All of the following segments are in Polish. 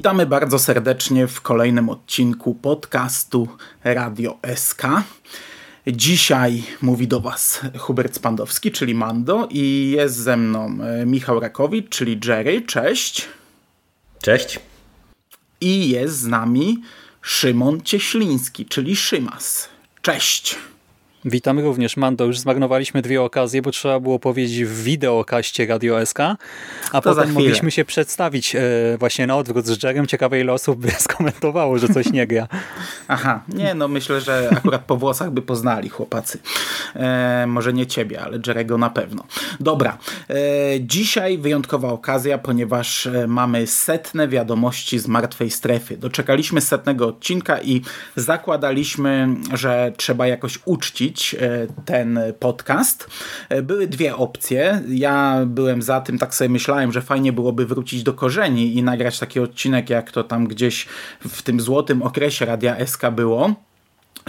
Witamy bardzo serdecznie w kolejnym odcinku podcastu Radio SK. Dzisiaj mówi do Was Hubert Spandowski, czyli Mando, i jest ze mną e, Michał Rakowicz, czyli Jerry. Cześć. Cześć. I jest z nami Szymon Cieśliński, czyli Szymas. Cześć. Witamy również, Mando. Już zmarnowaliśmy dwie okazje, bo trzeba było powiedzieć w wideokaście Radio SK, a to potem mogliśmy się przedstawić e, właśnie na odwrót z Jerem. Ciekawe ile osób by skomentowało, że coś nie gra. Aha, nie no myślę, że akurat po włosach by poznali chłopacy. E, może nie ciebie, ale Jerego na pewno. Dobra, e, dzisiaj wyjątkowa okazja, ponieważ e, mamy setne wiadomości z martwej strefy. Doczekaliśmy setnego odcinka i zakładaliśmy, że trzeba jakoś uczcić E, ten podcast. E, były dwie opcje. Ja byłem za tym, tak sobie myślałem, że fajnie byłoby wrócić do korzeni i nagrać taki odcinek, jak to tam gdzieś w tym złotym okresie Radia SK było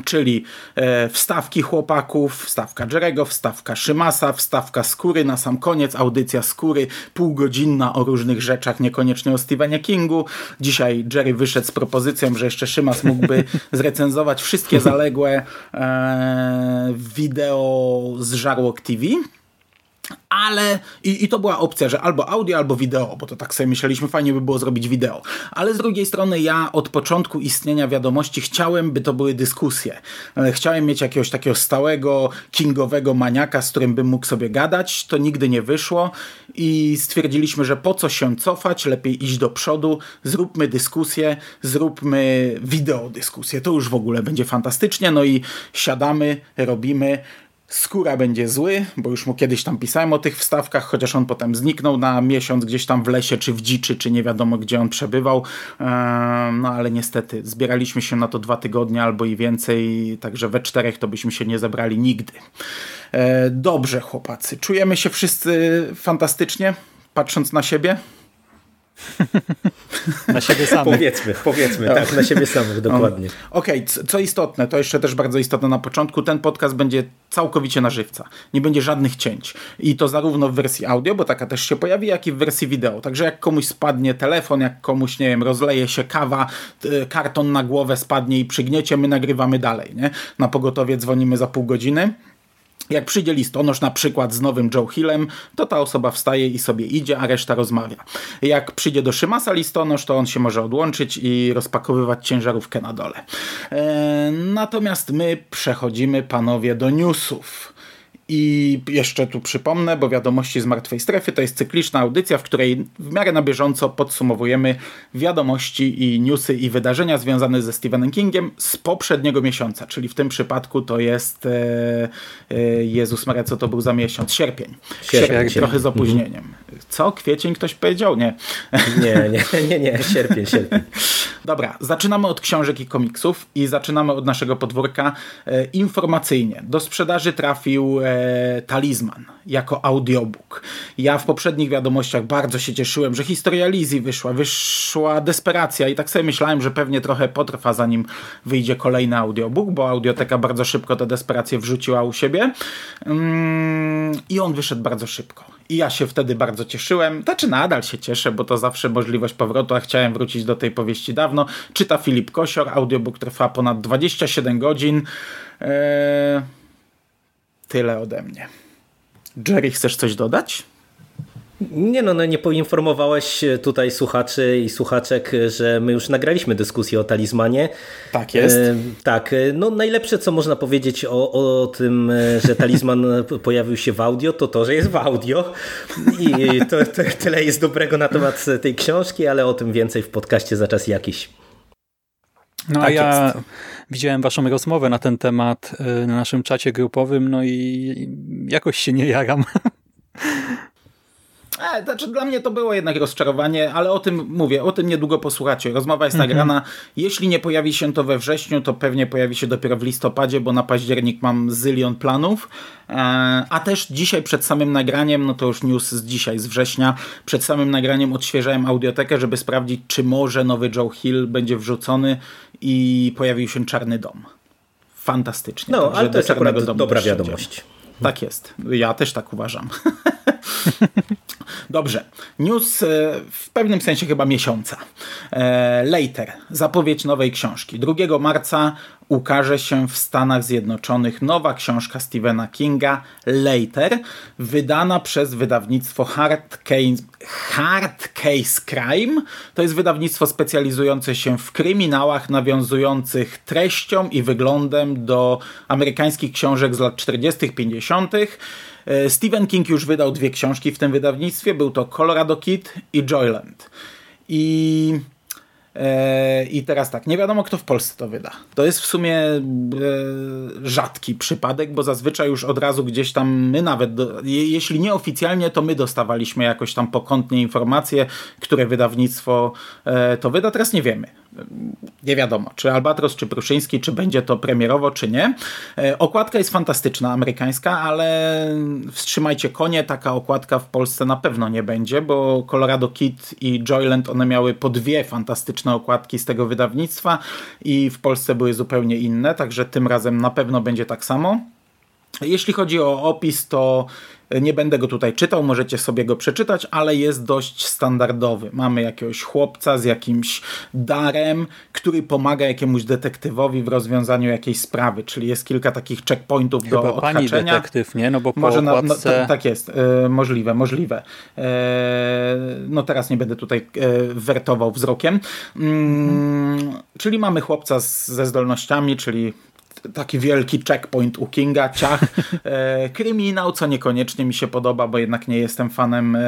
czyli e, wstawki chłopaków, wstawka Jerego, wstawka Szymasa, wstawka Skóry, na sam koniec audycja Skóry, półgodzinna o różnych rzeczach, niekoniecznie o Stephenie Kingu. Dzisiaj Jerry wyszedł z propozycją, że jeszcze Szymas mógłby zrecenzować wszystkie zaległe e, wideo z Żarłok TV ale i, i to była opcja, że albo audio, albo wideo, bo to tak sobie myśleliśmy, fajnie by było zrobić wideo. Ale z drugiej strony ja od początku istnienia wiadomości chciałem, by to były dyskusje. E, chciałem mieć jakiegoś takiego stałego, kingowego maniaka, z którym bym mógł sobie gadać. To nigdy nie wyszło i stwierdziliśmy, że po co się cofać, lepiej iść do przodu, zróbmy dyskusję, zróbmy wideo dyskusję. To już w ogóle będzie fantastycznie. No i siadamy, robimy skóra będzie zły, bo już mu kiedyś tam pisałem o tych wstawkach, chociaż on potem zniknął na miesiąc gdzieś tam w lesie, czy w dziczy, czy nie wiadomo gdzie on przebywał. No ale niestety zbieraliśmy się na to dwa tygodnie albo i więcej, także we czterech to byśmy się nie zebrali nigdy. E, dobrze, chłopacy. Czujemy się wszyscy fantastycznie, patrząc na siebie? Na siebie samych. Powiedzmy, powiedzmy, tak, na siebie samych, dokładnie. Okej, okay, co istotne, to jeszcze też bardzo istotne na początku, ten podcast będzie całkowicie na żywca. Nie będzie żadnych cięć. I to zarówno w wersji audio, bo taka też się pojawi, jak i w wersji wideo. Także jak komuś spadnie telefon, jak komuś, nie wiem, rozleje się kawa, karton na głowę spadnie i przygniecie, my nagrywamy dalej, nie? Na pogotowie dzwonimy za pół godziny. Jak przyjdzie listonosz na przykład z nowym Joe Hillem, to ta osoba wstaje i sobie idzie, a reszta rozmawia. Jak przyjdzie do Szymasa listonosz, to on się może odłączyć i rozpakowywać ciężarówkę na dole. Eee, natomiast my przechodzimy, panowie, do newsów. I jeszcze tu przypomnę, bo wiadomości z martwej strefy to jest cykliczna audycja, w której w miarę na bieżąco podsumowujemy wiadomości i newsy i wydarzenia związane ze Stephenem Kingiem z poprzedniego miesiąca, czyli w tym przypadku to jest e, e, Jezus Maria, co to był za miesiąc? Sierpień. Sierpień, Sierpień trochę z opóźnieniem. Co? Kwiecień ktoś powiedział? Nie. Nie, nie, nie, nie. Sierpień, sierpień. Dobra, zaczynamy od książek i komiksów i zaczynamy od naszego podwórka e, informacyjnie. Do sprzedaży trafił e, Talizman jako audiobook. Ja w poprzednich wiadomościach bardzo się cieszyłem, że historia Lizzie wyszła, wyszła Desperacja i tak sobie myślałem, że pewnie trochę potrwa zanim wyjdzie kolejny audiobook, bo audioteka bardzo szybko tę Desperację wrzuciła u siebie mm, i on wyszedł bardzo szybko. I ja się wtedy bardzo cieszyłem. Znaczy nadal się cieszę, bo to zawsze możliwość powrotu, a chciałem wrócić do tej powieści dawno. Czyta Filip Kosior, audiobook trwa ponad 27 godzin. Eee tyle ode mnie. Jerry, chcesz coś dodać? Nie no, no, nie poinformowałeś tutaj słuchaczy i słuchaczek, że my już nagraliśmy dyskusję o talizmanie. Tak jest. E, tak, no najlepsze co można powiedzieć o, o tym, że talizman pojawił się w audio, to to, że jest w audio i to, to tyle jest dobrego na temat tej książki, ale o tym więcej w podcaście za czas jakiś. No Tak a ja jest. widziałem waszą rozmowę na ten temat y, na naszym czacie grupowym, no i jakoś się nie jaram. E, znaczy dla mnie to było jednak rozczarowanie, ale o tym mówię, o tym niedługo posłuchacie. Rozmowa jest nagrana. Jeśli nie pojawi się to we wrześniu, to pewnie pojawi się dopiero w listopadzie, bo na październik mam zylion planów. E, a też dzisiaj przed samym nagraniem, no to już news z dzisiaj, z września, przed samym nagraniem odświeżałem audiotekę, żeby sprawdzić, czy może nowy Joe Hill będzie wrzucony i pojawił się Czarny Dom. Fantastycznie. No, Także ale to jest akurat dobra wiadomość. tak jest. Ja też tak uważam. Dobrze. News e, w pewnym sensie chyba miesiąca. E, Later. Zapowiedź nowej książki. 2 marca ukaże się w Stanach Zjednoczonych nowa książka Stephena Kinga Later, wydana przez wydawnictwo Hard Case, Hard Case Crime. To jest wydawnictwo specjalizujące się w kryminałach nawiązujących treścią i wyglądem do amerykańskich książek z lat 40., 50. E, Stephen King już wydał dwie książki w tym wydawnictwie. Był to Colorado Kid i Joyland. I, I teraz tak, nie wiadomo kto w Polsce to wyda. To jest w sumie e, rzadki przypadek, bo zazwyczaj już od razu gdzieś tam my nawet, jeśli nie oficjalnie, to my dostawaliśmy jakoś tam pokątnie informacje, które wydawnictwo e, to wyda. Teraz nie wiemy nie wiadomo, czy Albatros, czy Pruszyński, czy będzie to premierowo, czy nie. E, Okładka jest fantastyczna, amerykańska, ale wstrzymajcie konie, taka okładka w Polsce na pewno nie będzie, bo Colorado Kid i Joyland, one miały po dwie fantastyczne okładki z tego wydawnictwa i w Polsce były zupełnie inne, także tym razem na pewno będzie tak samo. Jeśli chodzi o opis, to nie będę go tutaj czytał, możecie sobie go przeczytać, ale jest dość standardowy. Mamy jakiegoś chłopca z jakimś darem, który pomaga jakiemuś detektywowi w rozwiązaniu jakiejś sprawy, czyli jest kilka takich checkpointów do Chyba pani odhaczenia. detektyw, nie? No bo po Może na, no, okładce... to, tak jest, e, możliwe, możliwe. E, no teraz nie będę tutaj e, wertował wzrokiem. Mm, Czyli mamy chłopca z, ze zdolnościami, czyli taki wielki checkpoint u Kinga, ciach, e, kryminał, co niekoniecznie mi się podoba, bo jednak nie jestem fanem e,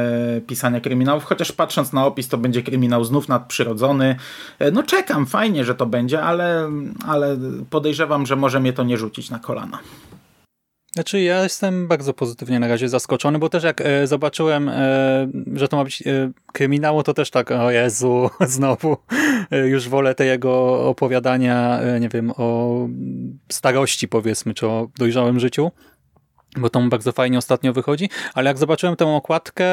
pisania kryminałów, chociaż patrząc na opis to będzie kryminał znów nadprzyrodzony. E, no czekam, fajnie, że to będzie, ale, ale podejrzewam, że może mnie to nie rzucić na kolana. Znaczy ja jestem bardzo pozytywnie na razie zaskoczony, bo też jak e, zobaczyłem, e, że to ma być e, kryminało, to też tak, o Jezu, znowu e, już wolę te jego opowiadania, e, nie wiem, o starości powiedzmy, czy o dojrzałym życiu bo to mu bardzo fajnie ostatnio wychodzi, ale jak zobaczyłem tę okładkę,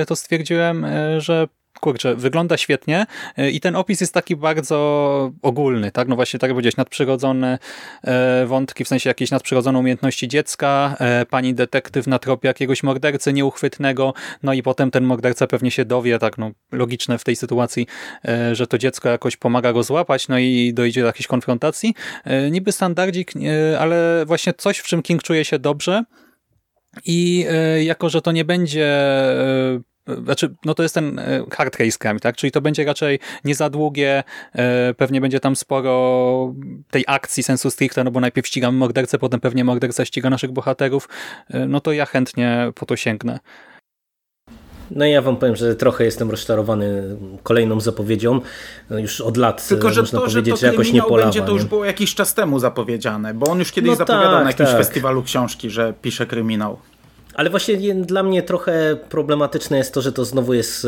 e, to stwierdziłem, że kurczę, wygląda świetnie e, i ten opis jest taki bardzo ogólny, tak? No właśnie, tak jak powiedziałeś, nadprzyrodzone e, wątki, w sensie jakieś nadprzyrodzone umiejętności dziecka, e, pani detektyw na tropie jakiegoś mordercy nieuchwytnego, no i potem ten morderca pewnie się dowie, tak no logiczne w tej sytuacji, że to dziecko jakoś pomaga go złapać, no i dojdzie do jakiejś konfrontacji. Niby standardzik, ale właśnie coś, w czym King czuje się dobrze, i jako, że to nie będzie znaczy, no to jest ten e, hard case crime, tak? Czyli to będzie raczej nie za długie, e, pewnie będzie tam sporo tej akcji sensu stricte, no bo najpierw ścigamy mordercę, potem pewnie morderca ściga naszych bohaterów, e, no to ja chętnie po to sięgnę. No i ja wam powiem, że trochę jestem rozczarowany kolejną zapowiedzią. No już od lat Tylko, że można to, że to powiedzieć, że jakoś nie kryminał polawa. będzie, to już było jakiś czas temu zapowiedziane, bo on już kiedyś No zapowiadał tak, na jakimś tak. festiwalu książki, że pisze kryminał. Ale właśnie dla mnie trochę problematyczne jest to, że to znowu jest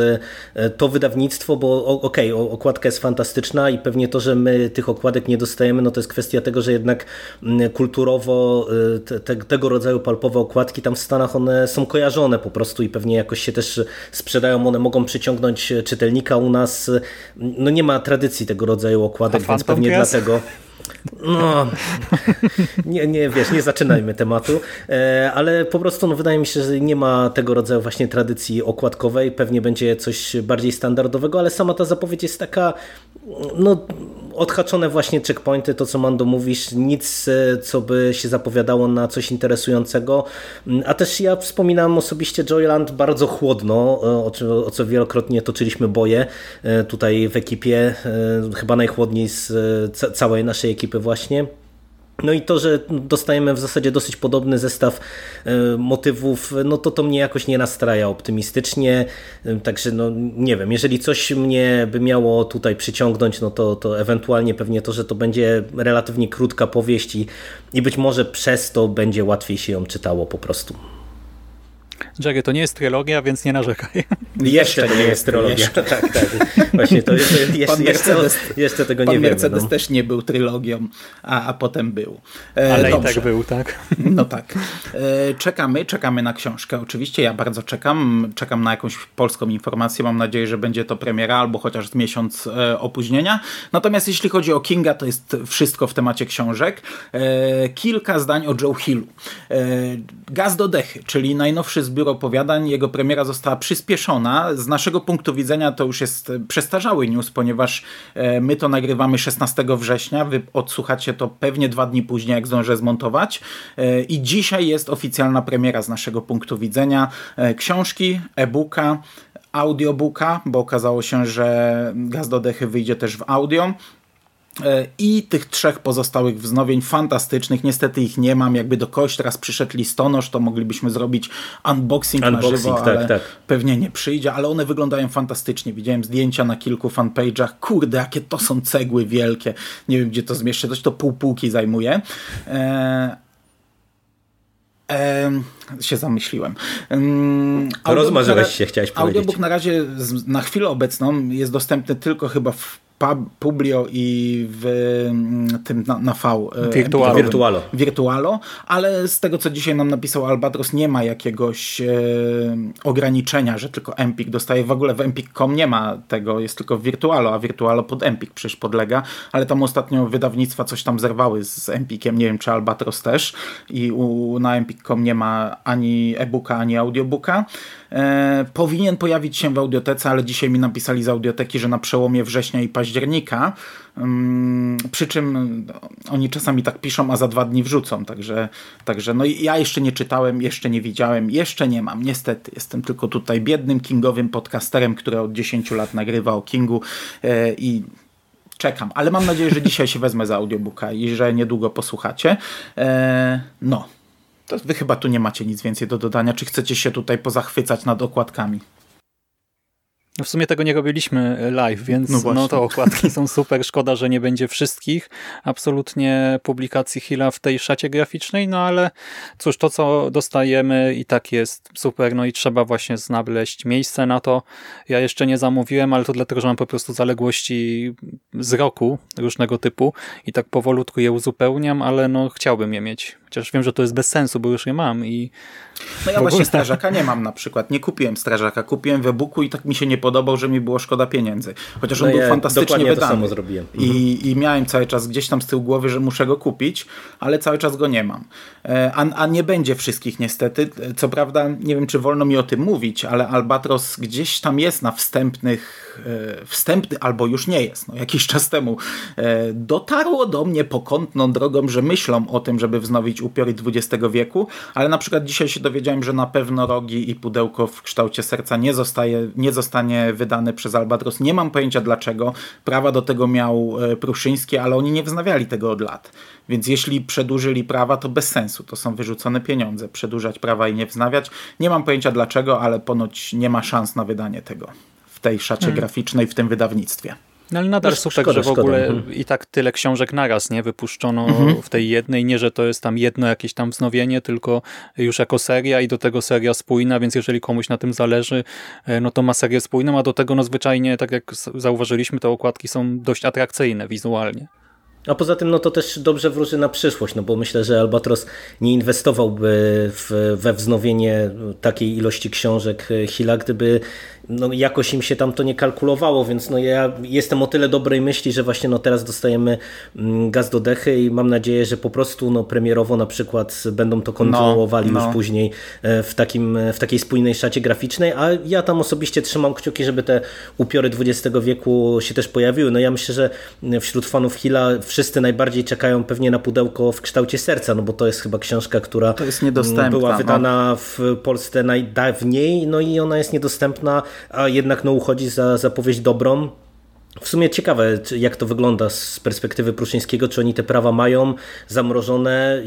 e, to wydawnictwo, bo okej, o- okładka jest fantastyczna i pewnie to, że my tych okładek nie dostajemy, no to jest kwestia tego, że jednak kulturowo e, te, te, tego rodzaju palpowe okładki tam w Stanach one są kojarzone po prostu i pewnie jakoś się też sprzedają, one mogą przyciągnąć czytelnika u nas. No nie ma tradycji tego rodzaju okładek, więc pewnie dlatego... No, nie, nie, wiesz, nie zaczynajmy tematu, e, ale po prostu no, wydaje mi się, że nie ma tego rodzaju właśnie tradycji okładkowej, pewnie będzie coś bardziej standardowego, ale sama ta zapowiedź jest taka, no odhaczone właśnie checkpointy, to co Mando mówisz, nic e, co by się zapowiadało na coś interesującego, a też ja wspominałem osobiście Joyland bardzo chłodno, e, o, o co wielokrotnie toczyliśmy boje tutaj w ekipie, chyba najchłodniej z ca- całej naszej ekipy właśnie. No i to, że dostajemy w zasadzie dosyć podobny zestaw e, motywów, no to to mnie jakoś nie nastraja optymistycznie, e, także no nie wiem, jeżeli coś mnie by miało tutaj przyciągnąć, no to, to ewentualnie pewnie to, że to będzie relatywnie krótka powieść i, i być może przez to będzie łatwiej się ją czytało po prostu. Jerry, to nie jest trylogia, więc nie narzekaj. Jeszcze to nie jest trylogia. Jeszcze. Tak, tak. Właśnie to jeszcze, jeszcze, Mercedes, jeszcze tego nie pan wiemy. Mercedes no. też nie był trylogią, a, a potem był. E, Ale dobrze. i tak był, tak? No tak. E, czekamy, czekamy na książkę. Oczywiście ja bardzo czekam. Czekam na jakąś polską informację. Mam nadzieję, że będzie to premiera albo chociaż z miesiąc e, opóźnienia. Natomiast jeśli chodzi o Kinga, to jest wszystko w temacie książek. E, kilka zdań o Joe Hillu. E, Gaz do dechy, czyli najnowszy zbiór opowiadań. Jego premiera została przyspieszona. Z naszego punktu widzenia to już jest przestarzały news, ponieważ e, my to nagrywamy 16 września. Wy odsłuchacie to pewnie dwa dni później, jak zdążę zmontować. E, I dzisiaj jest oficjalna premiera z naszego punktu widzenia. E, książki, e-booka, audiobooka, bo okazało się, że Gaz do Dechy wyjdzie też w audio i tych trzech pozostałych wznowień fantastycznych. Niestety ich nie mam. Jakby do kogoś teraz przyszedł listonosz, to moglibyśmy zrobić unboxing, unboxing na żywo, tak, ale tak. pewnie nie przyjdzie, ale one wyglądają fantastycznie. Widziałem zdjęcia na kilku fanpage'ach. Kurde, jakie to są cegły wielkie. Nie wiem, gdzie to zmieszczę. Coś to pół półki zajmuje. Eee, się zamyśliłem. Rozmarzyłeś się, chciałeś powiedzieć. Audiobook na razie na chwilę obecną jest dostępny tylko chyba w Publio i w mm, tym na, na V. E, Virtualo. Virtualo. Virtualo, ale z tego co dzisiaj nam napisał Albatros nie ma jakiegoś e, ograniczenia, że tylko Empik dostaje. W ogóle w Empik.com nie ma tego, jest tylko w Virtualo, a Virtualo pod Empik przecież podlega, ale tam ostatnio wydawnictwa coś tam zerwały z Empikiem, nie wiem czy Albatros też i u, na Empik.com nie ma ani e-booka, ani audiobooka. E, powinien pojawić się w audiotece, ale dzisiaj mi napisali z audioteki, że na przełomie września i października. Um, przy czym oni czasami tak piszą, a za dwa dni wrzucą. Także, także no ja jeszcze nie czytałem, jeszcze nie widziałem, jeszcze nie mam. Niestety, jestem tylko tutaj biednym kingowym podcasterem, który od 10 lat nagrywa o Kingu e, i czekam, ale mam nadzieję, że dzisiaj się wezmę za audiobooka i że niedługo posłuchacie. E, no. To wy chyba tu nie macie nic więcej do dodania. Czy chcecie się tutaj pozachwycać nad okładkami? No w sumie tego nie robiliśmy live, więc no, no, to okładki są super. Szkoda, że nie będzie wszystkich absolutnie publikacji Hilla w tej szacie graficznej, no ale cóż, to co dostajemy i tak jest super, no i trzeba właśnie znaleźć miejsce na to. Ja jeszcze nie zamówiłem, ale to dlatego, że mam po prostu zaległości z roku różnego typu i tak powolutku je uzupełniam, ale no chciałbym je mieć. Chociaż wiem, że to jest bez sensu, bo już je mam i no ja właśnie strażaka nie mam na przykład. Nie kupiłem strażaka, kupiłem w e-booku i tak mi się nie podobał, że mi było szkoda pieniędzy. Chociaż on no był ja fantastycznie wydany. To samo zrobiłem. I, mhm. I miałem cały czas gdzieś tam z tyłu głowy, że muszę go kupić, ale cały czas go nie mam. E, a, a nie będzie wszystkich niestety. Co prawda, nie wiem czy wolno mi o tym mówić, ale Albatros gdzieś tam jest na wstępnych e, wstępny, albo już nie jest. No, jakiś czas temu e, dotarło do mnie pokątną drogą, że myślą o tym, żeby wznowić upiory XX wieku, ale na przykład dzisiaj się dowiedziałem, że na pewno rogi i pudełko w kształcie serca nie, zostaje, nie zostanie wydane przez Albatros. Nie mam pojęcia dlaczego. Prawa do tego miał e, Pruszyński, ale oni nie wznawiali tego od lat. Więc jeśli przedłużyli prawa, to bez sensu. To są wyrzucone pieniądze. Przedłużać prawa i nie wznawiać. Nie mam pojęcia dlaczego, ale ponoć nie ma szans na wydanie tego w tej szacie hmm. graficznej, w tym wydawnictwie. No ale nadal super, szkoda, że w ogóle szkoda. i tak tyle książek naraz nie wypuszczono mhm. w tej jednej. Nie, że to jest tam jedno jakieś tam wznowienie, tylko już jako seria i do tego seria spójna, więc jeżeli komuś na tym zależy, e, no to ma serię spójną, a do tego no zwyczajnie, tak jak zauważyliśmy, te okładki są dość atrakcyjne wizualnie. A poza tym no to też dobrze wróży na przyszłość, no bo myślę, że Albatros nie inwestowałby w, we wznowienie takiej ilości książek Hila, gdyby no jakoś im się tam to nie kalkulowało, więc no ja jestem o tyle dobrej myśli, że właśnie no teraz dostajemy mm, gaz do dechy i mam nadzieję, że po prostu no premierowo na przykład będą to kontynuowali no, no. już później e, w, takim, w takiej spójnej szacie graficznej, a ja tam osobiście trzymam kciuki, żeby te upiory XX wieku się też pojawiły. No ja myślę, że wśród fanów Hilla wszyscy najbardziej czekają pewnie na pudełko w kształcie serca, no bo to jest chyba książka, która była no. wydana no. w Polsce najdawniej, no i ona jest niedostępna a jednak no, uchodzi za zapowiedź dobrą. W sumie ciekawe, jak to wygląda z perspektywy Pruszyńskiego, czy oni te prawa mają zamrożone.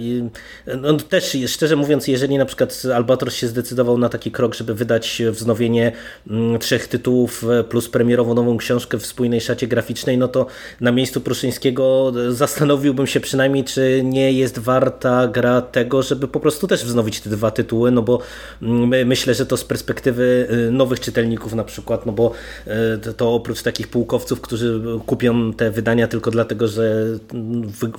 No też, szczerze mówiąc, jeżeli na przykład Albatros się zdecydował na taki krok, żeby wydać wznowienie mm, trzech tytułów e, plus premierową nową książkę w spójnej szacie graficznej, no to na miejscu Pruszyńskiego zastanowiłbym się przynajmniej, czy nie jest warta gra tego, żeby po prostu też wznowić te dwa tytuły, no bo mm, myślę, że to z perspektywy y, nowych czytelników na przykład, no bo to oprócz takich pułkowców, którzy kupią te wydania tylko dlatego, że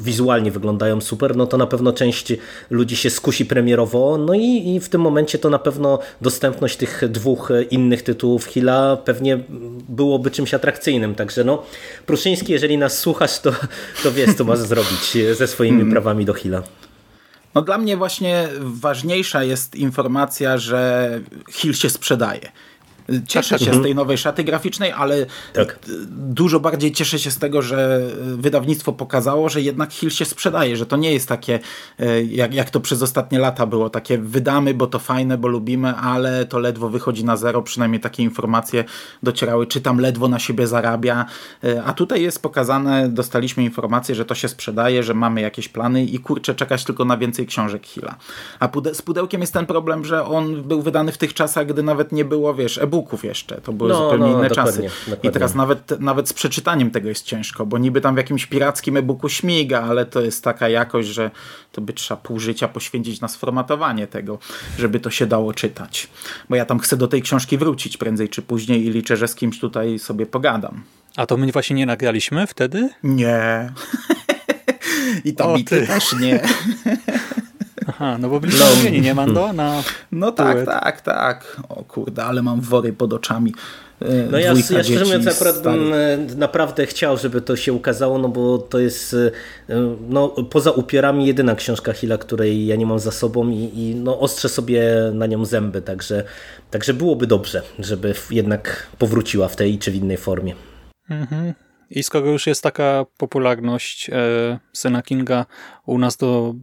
wizualnie wyglądają super, no to na pewno część ludzi się skusi premierowo, no i, i w tym momencie to na pewno dostępność tych dwóch innych tytułów Hila pewnie byłoby czymś atrakcyjnym, także no Pruszyński, jeżeli nas słuchasz, to, to wiesz, co masz zrobić ze swoimi hmm. prawami do Hila. No dla mnie właśnie ważniejsza jest informacja, że Hill się sprzedaje. Cieszę się z tej nowej szaty graficznej, ale tak. dużo bardziej cieszę się z tego, że wydawnictwo pokazało, że jednak Hill się sprzedaje, że to nie jest takie, e, jak, jak to przez ostatnie lata było, takie wydamy, bo to fajne, bo lubimy, ale to ledwo wychodzi na zero, przynajmniej takie informacje docierały, czy tam ledwo na siebie zarabia, e, a tutaj jest pokazane, dostaliśmy informację, że to się sprzedaje, że mamy jakieś plany i kurczę, czekać tylko na więcej książek Hilla. A pude z pudełkiem jest ten problem, że on był wydany w tych czasach, gdy nawet nie było, wiesz, e e-booków jeszcze. To były no, zupełnie no, inne czasy. Dokładnie. I teraz nawet, nawet z przeczytaniem tego jest ciężko, bo niby tam w jakimś pirackim e-booku śmiga, ale to jest taka jakość, że to by trzeba pół życia poświęcić na sformatowanie tego, żeby to się dało czytać. Bo ja tam chcę do tej książki wrócić prędzej czy później i liczę, że z kimś tutaj sobie pogadam. A to my właśnie nie nagraliśmy wtedy? Nie. I tam i ty też nie. Aha, no bo byliśmy umówieni, nie Mando? Na no tak, tak, tak. O kurde, ale mam wory pod oczami. E, no ja, ja szczerze mówiąc akurat bym e, naprawdę chciał, żeby to się ukazało, no bo to jest e, no, poza upiorami jedyna książka Hilla, której ja nie mam za sobą i, i no, ostrzę sobie na nią zęby, także, także byłoby dobrze, żeby jednak powróciła w tej czy w innej formie. Mhm. I skoro już jest taka popularność e, syna Kinga u nas, to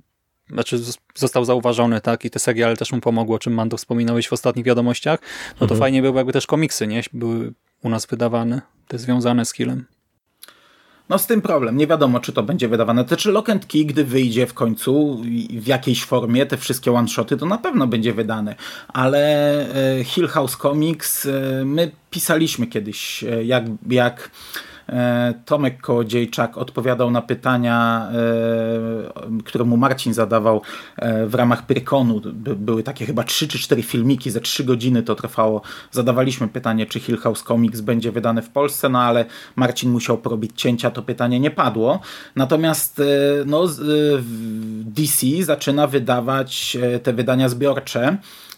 znaczy został zauważony, tak, i te seriale też mu pomogło, o czym Mando wspominałeś w ostatnich wiadomościach, no to mhm. fajnie byłoby, jakby też komiksy, nie, były u nas wydawane, te związane z Killem. No z tym problem, nie wiadomo czy to będzie wydawane. To czy Lock and Key, gdy wyjdzie w końcu w jakiejś formie, te wszystkie one-shoty, to na pewno będzie wydane. Ale e, Hill House Comics, e, my pisaliśmy kiedyś, e, jak, jak Tomek Kołodziejczak odpowiadał na pytania, e, które mu Marcin zadawał e, w ramach Pyrkonu. Były takie chyba 3 czy 4 filmiki, ze 3 godziny to trwało. Zadawaliśmy pytanie, czy Hill House Comics będzie wydane w Polsce, no ale Marcin musiał porobić cięcia, to pytanie nie padło. Natomiast no, DC zaczyna wydawać te wydania zbiorcze E,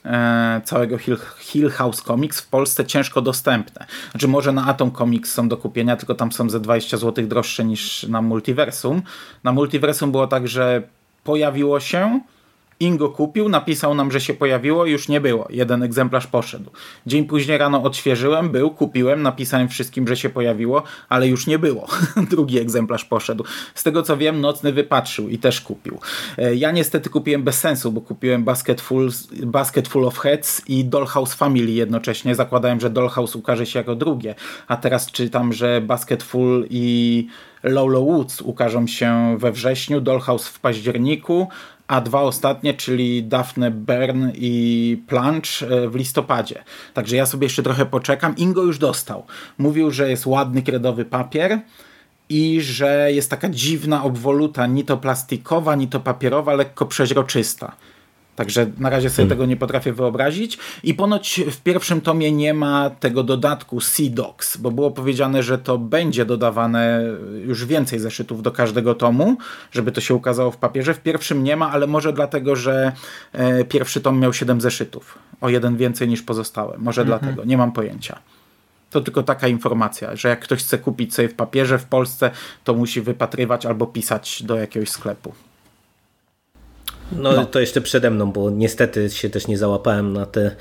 całego Hill, Hill House Comics w Polsce ciężko dostępne. Znaczy może na Atom Comics są do kupienia, tylko tam są ze 20 zł droższe niż na Multiversum. Na Multiversum było tak, że pojawiło się Ingo kupił, napisał nam, że się pojawiło, już nie było. Jeden egzemplarz poszedł. Dzień później rano odświeżyłem, był, kupiłem, napisałem wszystkim, że się pojawiło, ale już nie było. Drugi egzemplarz poszedł. Z tego co wiem, nocny wypatrzył i też kupił. E, ja niestety kupiłem bez sensu, bo kupiłem Basket Full, of Heads i Dollhouse Family jednocześnie. Zakładałem, że Dollhouse ukaże się jako drugie, a teraz czytam, że Basket Full i Lolo Woods ukażą się we wrześniu, Dollhouse w październiku, a dwa ostatnie, czyli Daphne Bern i Plunge e, w listopadzie. Także ja sobie jeszcze trochę poczekam. Ingo już dostał. Mówił, że jest ładny kredowy papier i że jest taka dziwna obwoluta, ni to plastikowa, ni to papierowa, lekko przeźroczysta. Także na razie sobie hmm. tego nie potrafię wyobrazić. I ponoć w pierwszym tomie nie ma tego dodatku C-Docs, bo było powiedziane, że to będzie dodawane już więcej zeszytów do każdego tomu, żeby to się ukazało w papierze. W pierwszym nie ma, ale może dlatego, że e, pierwszy tom miał 7 zeszytów. O jeden więcej niż pozostałe. Może mhm. dlatego. Nie mam pojęcia. To tylko taka informacja, że jak ktoś chce kupić sobie w papierze w Polsce, to musi wypatrywać albo pisać do jakiegoś sklepu. No, no, to jeszcze przede mną, bo niestety się też nie załapałem na te,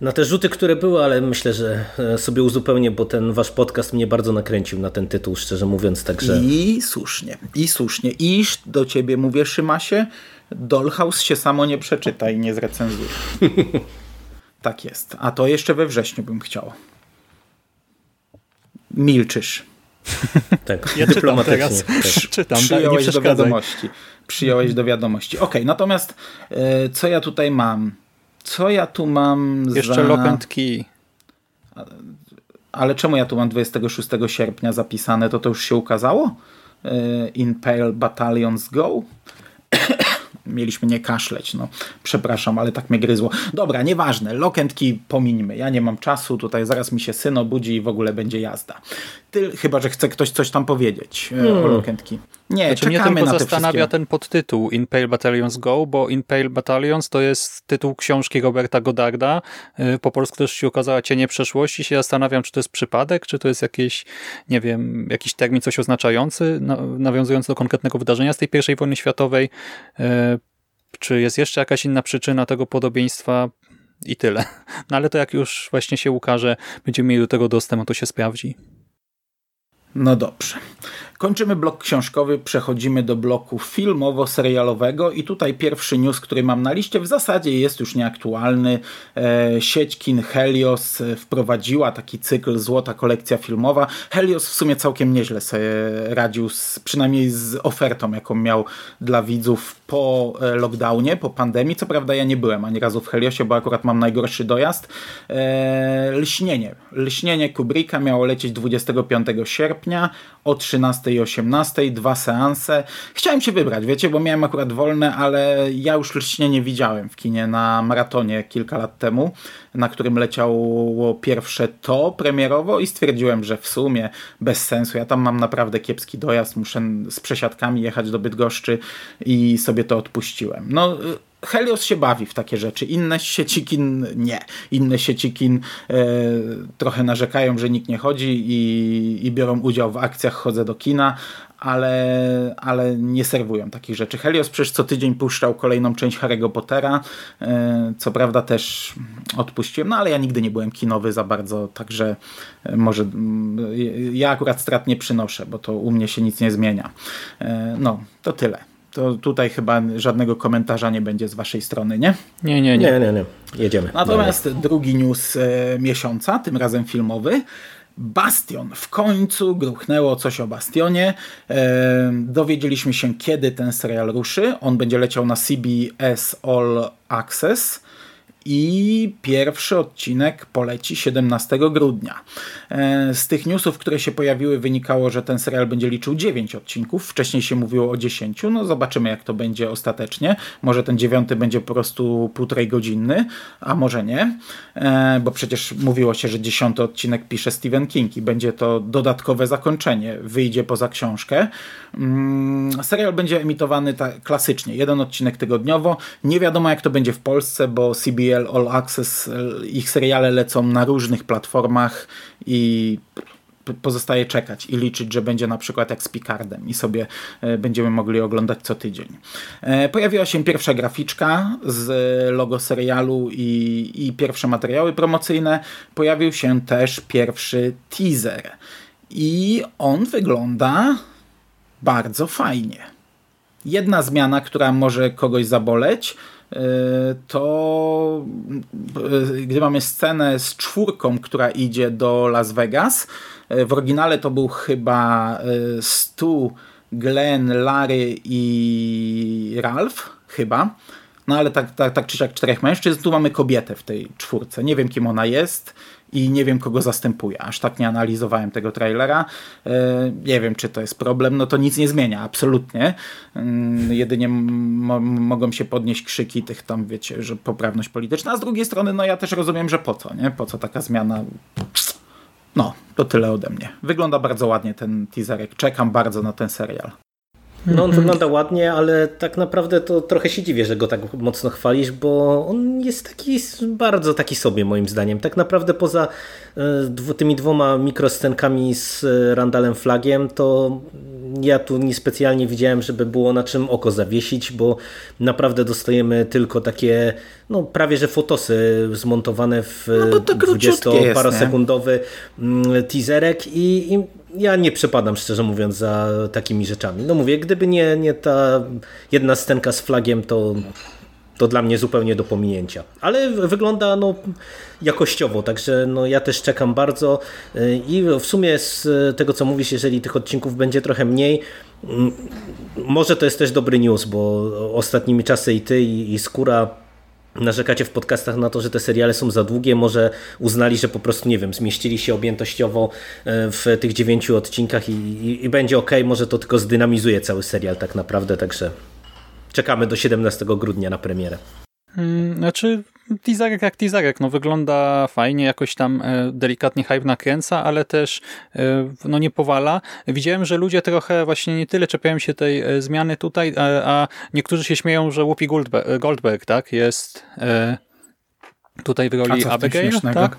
na te rzuty, które były, ale myślę, że e, sobie uzupełnię, bo ten wasz podcast mnie bardzo nakręcił na ten tytuł, szczerze mówiąc, także... I słusznie, i słusznie. Iż do ciebie mówię, Szymasie, Dollhouse się samo nie przeczyta i nie zrecenzuje. tak jest. A to jeszcze we wrześniu bym chciał. Milczysz. Tak, Ja czytam teraz. Tak. Czytam, nie Przyjąłeś do wiadomości. Przyjąłeś do wiadomości. Okej, natomiast e, co ja tutaj mam? Co ja tu mam Jeszcze za... Lock and Key. Ale czemu ja tu mam 26 sierpnia zapisane? To to już się ukazało? E, In Pale Battalions Go? Mieliśmy nie kaszleć, no. Przepraszam, ale tak mnie gryzło. Dobra, nieważne. Lock and key pomińmy. Ja nie mam czasu, tutaj zaraz mi się syn obudzi i w ogóle będzie jazda. Ty, chyba, że chce ktoś coś tam powiedzieć e, o Lock and key. Nie, Znaczy mnie tylko na zastanawia ten podtytuł In Pale Battalions Go, bo In Pale Battalions to jest tytuł książki Roberta Godarda. Y, Po polsku też się ukazała Cienie przeszłości. Się zastanawiam, czy to jest przypadek, czy to jest jakiś, nie wiem, jakiś termin coś oznaczający, na- nawiązujący do konkretnego wydarzenia z tej pierwszej wojny światowej. Y, Czy jest jeszcze jakaś inna przyczyna tego podobieństwa? I tyle. No ale to jak już właśnie się ukaże, będziemy mieli do tego dostęp, to się sprawdzi. No dobrze. Kończymy blok książkowy, przechodzimy do bloku filmowo-serialowego i tutaj pierwszy news, który mam na liście, w zasadzie jest już nieaktualny. E, sieć kin Helios e, wprowadziła taki cykl Złota kolekcja filmowa. Helios w sumie całkiem nieźle sobie radził, z, przynajmniej z ofertą, jaką miał dla widzów po e, lockdownie, po pandemii. Co prawda ja nie byłem ani razu w Heliosie, bo akurat mam najgorszy dojazd. Lśnienie. Lśnienie Kubricka miało lecieć 25 sierpnia o 13 i 18, dwa seanse. Chciałem się wybrać, wiecie, bo miałem akurat wolne, ale ja już lśnienie widziałem w kinie na maratonie kilka lat temu, na którym leciało pierwsze to premierowo i stwierdziłem, że w sumie bez sensu. Ja tam mam naprawdę kiepski dojazd, muszę z przesiadkami jechać do Bydgoszczy i sobie to odpuściłem. No, Helios się bawi w takie rzeczy. Inne sieci kin nie. Inne sieci kin e, trochę narzekają, że nikt nie chodzi i, i biorą udział w akcjach chodzę do kina, ale, ale nie serwują takich rzeczy. Helios przecież co tydzień puszczał kolejną część Harry'ego Pottera, e, co prawda też odpuściłem, no ale ja nigdy nie byłem kinowy za bardzo, także e, może mm, ja akurat strat nie przynoszę, bo to u mnie się nic nie zmienia. E, no, to tyle. To tutaj chyba żadnego komentarza nie będzie z waszej strony, nie? Nie, nie, nie. Nie, nie, nie. Jedziemy. Natomiast drugi news e, miesiąca, tym razem filmowy. Bastion. W końcu gruchnęło coś o Bastionie. E, dowiedzieliśmy się, kiedy ten serial ruszy. On będzie leciał na CBS All Access. I pierwszy odcinek poleci 17 grudnia. E, Z tych newsów, które się pojawiły, wynikało, że ten serial będzie liczył 9 odcinków. Wcześniej się mówiło o 10. No zobaczymy, jak to będzie ostatecznie. Może ten dziewiąty będzie po prostu półtorej godzinny, a może nie. E, Bo przecież mówiło się, że dziesiąty odcinek pisze Stephen King i będzie to dodatkowe zakończenie. Wyjdzie poza książkę. Mm, Serial będzie emitowany tak klasycznie. Jeden odcinek tygodniowo. Nie wiadomo, jak to będzie w Polsce, bo CBS All Access, e, ich seriale lecą na różnych platformach i pozostaje czekać i liczyć, że będzie na przykład jak z Picardem i sobie e, będziemy mogli oglądać co tydzień. E, Pojawiła się pierwsza graficzka z logo serialu i, i pierwsze materiały promocyjne. Pojawił się też pierwszy teaser i on wygląda bardzo fajnie. Jedna zmiana, która może kogoś zaboleć, to yy, gdy mamy scenę z czwórką, która idzie do Las Vegas. Yy, W oryginale to był chyba Stu, Glenn, Larry i Ralph, chyba. No ale tak, tak, tak czy siak czterech mężczyzn. Tu mamy kobietę w tej czwórce. Nie wiem kim ona jest i nie wiem kogo zastępuje. Aż tak nie analizowałem tego trailera. E, Nie wiem czy to jest problem. No to nic nie zmienia, absolutnie. Mm, Jedynie mo mogą się podnieść krzyki tych tam, wiecie, że poprawność polityczna. A z drugiej strony, no ja też rozumiem, że po co, nie? Po co taka zmiana? No, to tyle ode mnie. Wygląda bardzo ładnie ten teaserek. Czekam bardzo na ten serial. No on wygląda ładnie, ale tak naprawdę to trochę się dziwię, że go tak mocno chwalisz, bo on jest taki bardzo taki sobie moim zdaniem. Tak naprawdę poza e, tymi dwoma mikroscenkami z e, Randalem Flagiem, to ja tu niespecjalnie widziałem, żeby było na czym oko zawiesić, bo naprawdę dostajemy tylko takie no prawie że fotosy zmontowane w No bo to króciutkie jest, nie? 20-parosekundowy mm, teaserek i, i ja nie przepadam szczerze mówiąc za takimi rzeczami. No mówię, gdyby nie, nie ta jedna scenka z flagiem, to to dla mnie zupełnie do pominięcia. Ale wygląda no, jakościowo, także no, ja też czekam bardzo i w sumie z tego co mówisz, jeżeli tych odcinków będzie trochę mniej, mm, może to jest też dobry news, bo ostatnimi czasy i ty i, i Skóra narzekacie w podcastach na to, że te seriale są za długie, może uznali, że po prostu, nie wiem, zmieścili się objętościowo w tych dziewięciu odcinkach i, i, i będzie ok, może to tylko zdynamizuje cały serial tak naprawdę, także czekamy do 17 grudnia na premierę. Hmm, znaczy, teaserek jak teaserek, no wygląda fajnie, jakoś tam e, delikatnie hype nakręca, ale też e, no nie powala. Widziałem, że ludzie trochę właśnie nie tyle czepiają się tej e, zmiany tutaj, a niektórzy się śmieją, że Whoopi Goldberg, Goldberg tak, jest tutaj w roli Abigail, tak?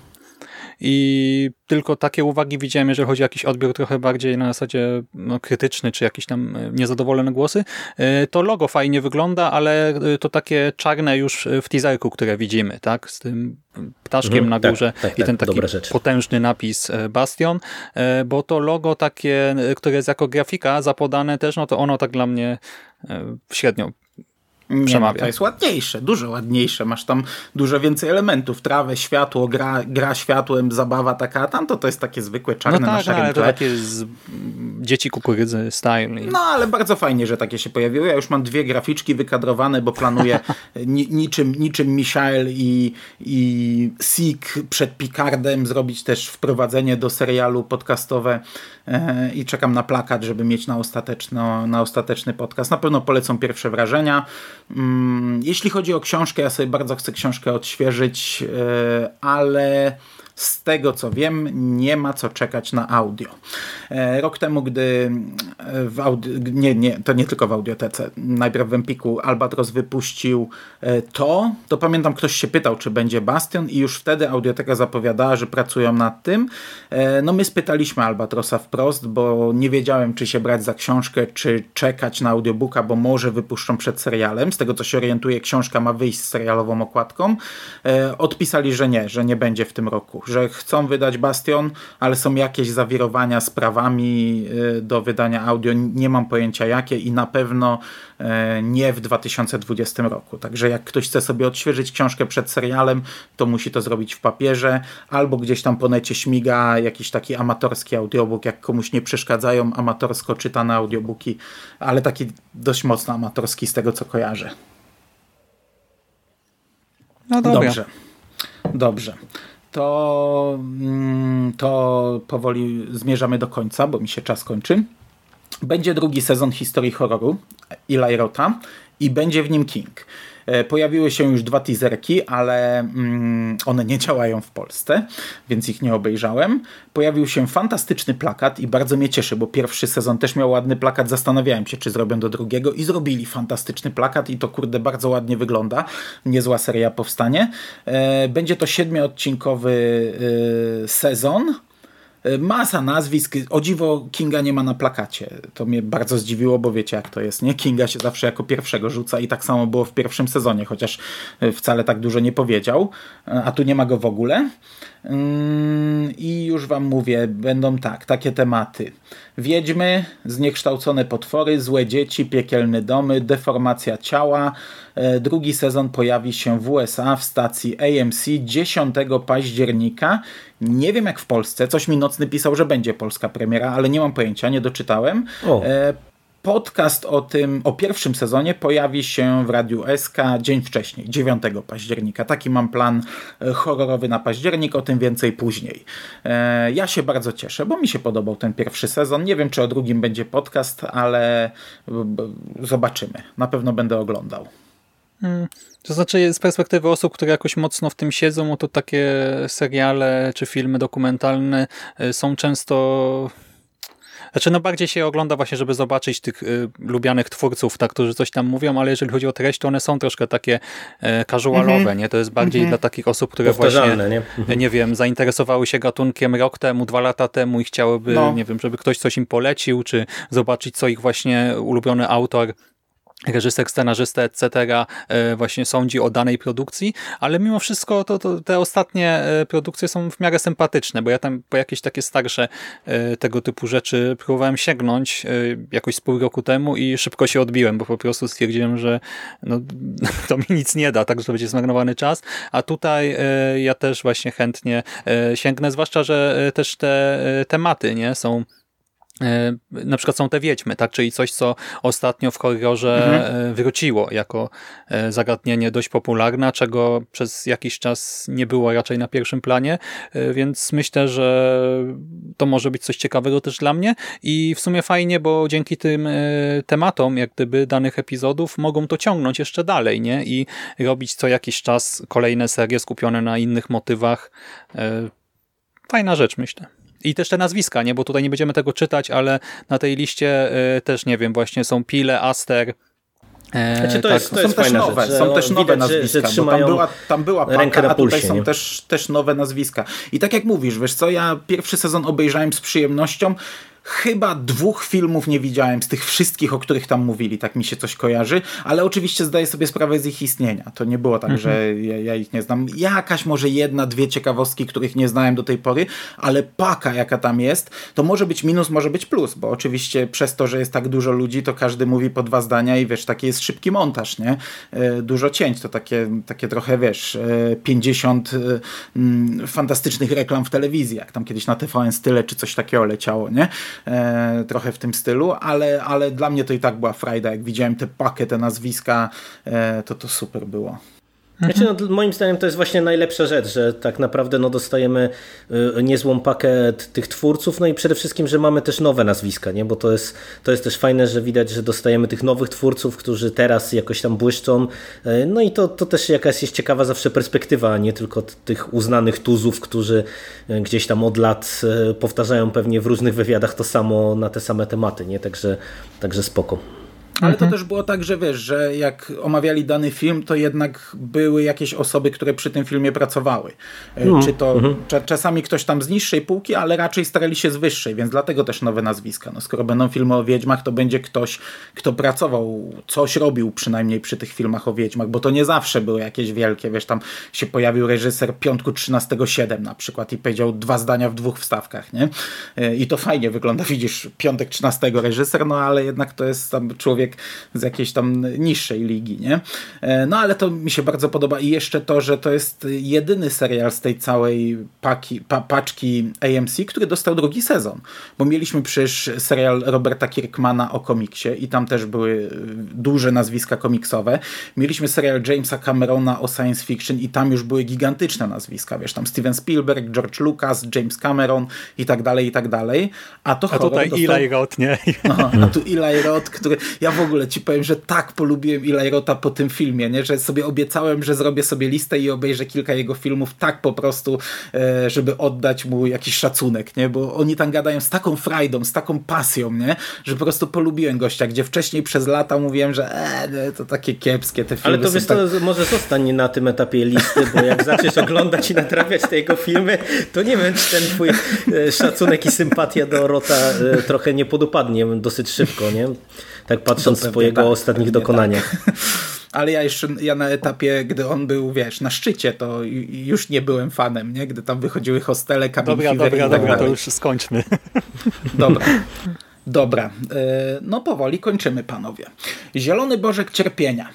I tylko takie uwagi widziałem, jeżeli chodzi o jakiś odbiór trochę bardziej na zasadzie no, krytyczny, czy jakieś tam e, niezadowolone głosy. E, to logo fajnie wygląda, ale e, to takie czarne już w teaserku, które widzimy, tak? Z tym ptaszkiem mhm, na tak, górze tak, tak, i ten taki potężny napis Bastion, bo to logo takie, które jest jako grafika zapodane też, no to ono tak dla mnie średnio nie, no, to jest ładniejsze, dużo ładniejsze. Masz tam dużo więcej elementów. Trawę, światło, gra, gra światłem, zabawa taka, a tamto to jest takie zwykłe czarne no tak, na szarym ale to takie z dzieci kukurydzy style. No ale bardzo fajnie, że takie się pojawiły. Ja już mam dwie graficzki wykadrowane, bo planuję ni niczym, niczym Michael i, i Sik przed Picardem zrobić też wprowadzenie do serialu podcastowe e, i czekam na plakat, żeby mieć na, ostateczno, na ostateczny podcast. Na pewno polecą pierwsze wrażenia. Mm, jeśli chodzi o książkę, ja sobie bardzo chcę książkę odświeżyć, e, ale z tego co wiem, nie ma co czekać na audio. E, rok temu, gdy e, w nie, nie, to nie tylko w audiotece, najpierw w Empiku Albatros wypuścił e, to, to pamiętam ktoś się pytał, czy będzie Bastion i już wtedy audioteka zapowiadała, że pracują nad tym. No my spytaliśmy Albatrosa wprost, bo nie wiedziałem, czy się brać za książkę, czy czekać na audiobooka, bo może wypuszczą przed serialem. Z tego co się orientuję, książka ma wyjść z serialową okładką. Odpisali, że nie, że nie będzie w tym roku że chcą wydać Bastion, ale są jakieś zawirowania z prawami y, do wydania audio. Nie mam pojęcia jakie i na pewno y, nie w 2020 roku. Także jak ktoś chce sobie odświeżyć książkę przed serialem, to musi to zrobić w papierze albo gdzieś tam po necie śmiga jakiś taki amatorski audiobook, jak komuś nie przeszkadzają amatorsko czytane audiobooki, ale taki dość mocno amatorski z tego co kojarzę. No dobrze. Dobrze to, mm, to powoli zmierzamy do końca, bo mi się czas kończy. Będzie drugi sezon historii horroru Eli Rota i będzie w nim King. E, pojawiły się już dwa teaserki, ale mm, one nie działają w Polsce, więc ich nie obejrzałem. Pojawił się fantastyczny plakat i bardzo mnie cieszy, bo pierwszy sezon też miał ładny plakat. Zastanawiałem się, czy zrobią do drugiego i zrobili fantastyczny plakat i to kurde bardzo ładnie wygląda. Niezła seria powstanie. E, będzie to siedmioodcinkowy e, sezon Masa nazwisk. O dziwo Kinga nie ma na plakacie. To mnie bardzo zdziwiło, bo wiecie jak to jest, nie? Kinga się zawsze jako pierwszego rzuca i tak samo było w pierwszym sezonie, chociaż wcale tak dużo nie powiedział, a tu nie ma go w ogóle. I już wam mówię, będą tak, takie tematy. Wiedźmy, zniekształcone potwory, złe dzieci, piekielne domy, deformacja ciała. E, drugi sezon pojawi się w USA w stacji AMC 10 października. Nie wiem jak w Polsce, coś mi nocny pisał, że będzie polska premiera, ale nie mam pojęcia, nie doczytałem. O. Podcast o tym, o pierwszym sezonie pojawi się w Radiu SK dzień wcześniej, 9 października. Taki mam plan e, horrorowy na październik, o tym więcej później. E, ja się bardzo cieszę, bo mi się podobał ten pierwszy sezon. Nie wiem, czy o drugim będzie podcast, ale zobaczymy. Na pewno będę oglądał. Hmm. To znaczy, z perspektywy osób, które jakoś mocno w tym siedzą, to takie seriale czy filmy dokumentalne e, są często znaczy, no bardziej się ogląda właśnie, żeby zobaczyć tych y, lubianych twórców, tak, którzy coś tam mówią, ale jeżeli chodzi o treść, to one są troszkę takie e, casualowe, mm -hmm. nie? To jest bardziej mm -hmm. dla takich osób, które właśnie, nie? Mm nie wiem, zainteresowały się gatunkiem rok temu, dwa lata temu i chciałyby, no. nie wiem, żeby ktoś coś im polecił, czy zobaczyć, co ich właśnie ulubiony autor reżyser, scenarzysta, etc. E, właśnie sądzi o danej produkcji, ale mimo wszystko to, to, te ostatnie e, produkcje są w miarę sympatyczne, bo ja tam po jakieś takie starsze e, tego typu rzeczy próbowałem sięgnąć jakoś z pół roku temu i szybko się odbiłem, bo po prostu stwierdziłem, że no, to mi nic nie da, tak, że będzie zmarnowany czas, a tutaj ja też właśnie chętnie sięgnę, zwłaszcza, że też te tematy nie są na przykład są te wiedźmy, tak? czyli coś, co ostatnio w horrorze mhm. E, wróciło jako e, zagadnienie dość popularne, czego przez jakiś czas nie było raczej na pierwszym planie, więc myślę, że to może być coś ciekawego też dla mnie i w sumie fajnie, bo dzięki tym tematom, jak gdyby danych epizodów, mogą to ciągnąć jeszcze dalej nie? i robić co jakiś czas kolejne serie skupione na innych motywach. Fajna rzecz, myślę. I też te nazwiska, nie? Bo tutaj nie będziemy tego czytać, ale na tej liście y, też, nie wiem, właśnie są Pile, Aster, e, znaczy to tak. jest, to jest są też nowe, rzecz, są też nowe widać, nazwiska, że, że tam była, tam była paka, a tutaj są też, też nowe nazwiska. I tak jak mówisz, wiesz co, ja pierwszy sezon obejrzałem z przyjemnością, Chyba dwóch filmów nie widziałem z tych wszystkich, o których tam mówili, tak mi się coś kojarzy, ale oczywiście zdaję sobie sprawę z ich istnienia. To nie było tak, mhm. że ja, ja, ich nie znam. Jakaś może jedna, dwie ciekawostki, których nie znałem do tej pory, ale paka jaka tam jest, to może być minus, może być plus, bo oczywiście przez to, że jest tak dużo ludzi, to każdy mówi po dwa zdania i wiesz, taki jest szybki montaż, nie? E, dużo cięć, to takie, takie trochę, wiesz, 50 e, mm, fantastycznych reklam w telewizji, jak tam kiedyś na TVN Style czy coś takiego leciało, nie? E, trochę w tym stylu, ale, ale dla mnie to i tak była frajda. Jak widziałem te pakę, te nazwiska, e, to to super było. Znaczy, no, moim zdaniem to jest właśnie najlepsza rzecz, że tak naprawdę no, dostajemy y, niezłą pakę tych twórców, no i przede wszystkim, że mamy też nowe nazwiska, nie? bo to jest, to jest też fajne, że widać, że dostajemy tych nowych twórców, którzy teraz jakoś tam błyszczą, y, no i to, to też jakaś jest ciekawa zawsze perspektywa, a nie tylko tych uznanych tuzów, którzy y, gdzieś tam od lat powtarzają pewnie w różnych wywiadach to samo na te same tematy, nie? Także, także spoko. Ale mhm. to też było tak, że wiesz, że jak omawiali dany film, to jednak były jakieś osoby, które przy tym filmie pracowały. No. Czy to mhm. czasami ktoś tam z niższej półki, ale raczej starali się z wyższej, więc dlatego też nowe nazwiska. No, skoro będą filmy o Wiedźmach, to będzie ktoś, kto pracował, coś robił przynajmniej przy tych filmach o Wiedźmach, bo to nie zawsze były jakieś wielkie, wiesz, tam się pojawił reżyser Piątku 13.7 na przykład i powiedział dwa zdania w dwóch wstawkach, nie? E, I to fajnie wygląda, widzisz, Piątek 13 reżyser, no ale jednak to jest tam człowiek człowiek z jakiejś tam niższej ligi, nie? E, no ale to mi się bardzo podoba i jeszcze to, że to jest jedyny serial z tej całej paki, pa, paczki AMC, który dostał drugi sezon, bo mieliśmy przecież serial Roberta Kirkmana o komiksie i tam też były duże nazwiska komiksowe. Mieliśmy serial Jamesa Camerona o science fiction i tam już były gigantyczne nazwiska, wiesz, tam Steven Spielberg, George Lucas, James Cameron i tak dalej, i tak dalej. A to a tutaj dostał... Eli Roth, nie? No, a tu Eli Roth, który... Ja w ogóle ci powiem, że tak polubiłem Eli Rota po tym filmie, nie? że sobie obiecałem, że zrobię sobie listę i obejrzę kilka jego filmów tak po prostu, e, żeby oddać mu jakiś szacunek, nie? bo oni tam gadają z taką frajdą, z taką pasją, nie? że po prostu polubiłem gościa, gdzie wcześniej przez lata mówiłem, że e, to takie kiepskie te filmy Ale to wiesz, tak... to może zostań na tym etapie listy, bo jak zaczniesz oglądać i natrafiać te jego filmy, to nie wiem, czy ten twój e, szacunek i sympatia do Rota e, trochę nie podupadnie dosyć szybko, nie? Tak patrząc po jego tak, ostatnich dokonaniach. Tak. Ale ja jeszcze ja na etapie, gdy on był, wiesz, na szczycie, to już nie byłem fanem, nie? Gdy tam wychodziły hostele, cabin Dobra, dobra, tak dobra, to już skończmy. Dobra. Dobra, e, no powoli kończymy, panowie. Zielony Bożek Cierpienia.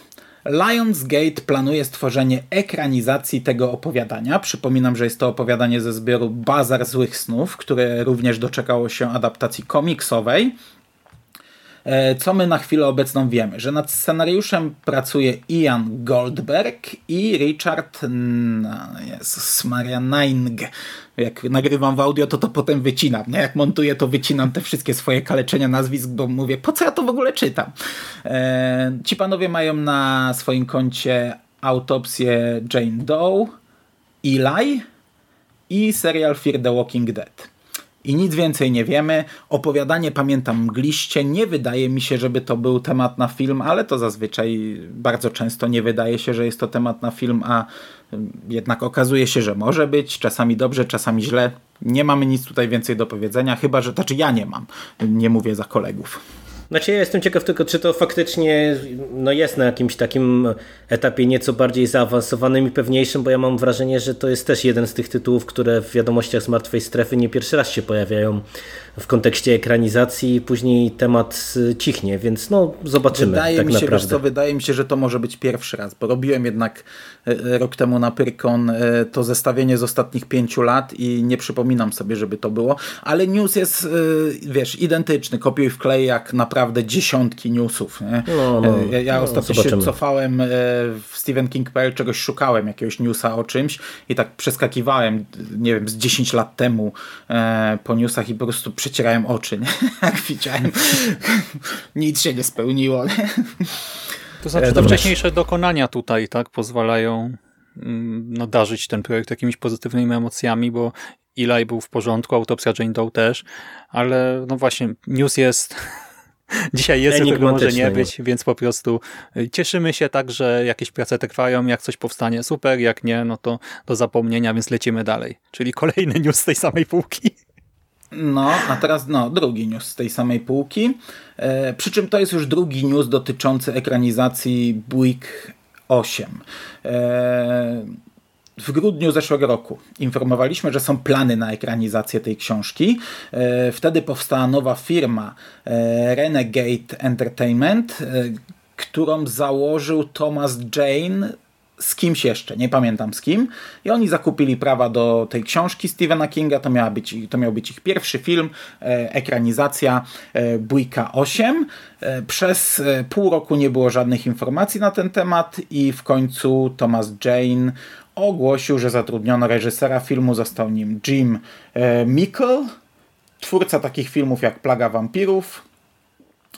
Lionsgate planuje stworzenie ekranizacji tego opowiadania. Przypominam, że jest to opowiadanie ze zbioru Bazar Złych Snów, które również doczekało się adaptacji komiksowej. E, co my na chwilę obecną wiemy? Że nad scenariuszem pracuje Ian Goldberg i Richard Jezus Maria Neing. Jak nagrywam w audio, to to potem wycinam. Nie? Jak montuję, to wycinam te wszystkie swoje kaleczenia nazwisk, bo mówię, po co ja to w ogóle czytam? E, ci panowie mają na swoim koncie autopsję Jane Doe, Eli i serial Fear the Walking Dead i nic więcej nie wiemy. Opowiadanie pamiętam mgliście. Nie wydaje mi się, żeby to był temat na film, ale to zazwyczaj bardzo często nie wydaje się, że jest to temat na film, a jednak okazuje się, że może być. Czasami dobrze, czasami źle. Nie mamy nic tutaj więcej do powiedzenia, chyba że, znaczy ja nie mam. Nie mówię za kolegów. Znaczy ja jestem ciekaw tylko, czy to faktycznie no jest na jakimś takim etapie nieco bardziej zaawansowanym i pewniejszym, bo ja mam wrażenie, że to jest też jeden z tych tytułów, które w wiadomościach z Martwej Strefy nie pierwszy raz się pojawiają w kontekście ekranizacji później temat cichnie, więc no zobaczymy wydaje tak mi się, naprawdę. Co, wydaje mi się, że to może być pierwszy raz, bo robiłem jednak e, rok temu na Pyrkon e, to zestawienie z ostatnich pięciu lat i nie przypominam sobie, żeby to było, ale news jest, e, wiesz, identyczny, kopiuj wklej jak naprawdę dziesiątki newsów. No, no, ja ja no, ostatnio zobaczymy. się cofałem w Stephen King.pl, czegoś szukałem, jakiegoś newsa o czymś i tak przeskakiwałem, nie wiem, z 10 lat temu po newsach i po prostu przecierałem oczy, nie? jak widziałem. Nic się nie spełniło. Nie? To znaczy, te Dobra. wcześniejsze dokonania tutaj tak pozwalają mm, no, darzyć ten projekt jakimiś pozytywnymi emocjami, bo Eli był w porządku, autopsja Jane Doe też, ale no właśnie, news jest dzisiaj jest, tego może nie? być, więc po prostu y, cieszymy się tak, że jakieś prace trwają, jak coś powstanie super, jak nie, no to do zapomnienia, więc lecimy dalej. Czyli kolejny news z tej samej półki. No, a teraz no, drugi news z tej samej półki. E, przy czym to jest już drugi news dotyczący ekranizacji Buick 8. E, w grudniu zeszłego roku informowaliśmy, że są plany na ekranizację tej książki. E, wtedy powstała nowa firma e, Renegade Entertainment, e, którą założył Thomas Jane z kimś jeszcze, nie pamiętam z kim. I oni zakupili prawa do tej książki Stephena Kinga. To, miała być, to miał być ich pierwszy film, e, ekranizacja e, Bójka 8. E, przez e, pół roku nie było żadnych informacji na ten temat i w końcu Thomas Jane ogłosił, że zatrudniono reżysera filmu, został nim Jim e, Mickle, twórca takich filmów jak Plaga Wampirów,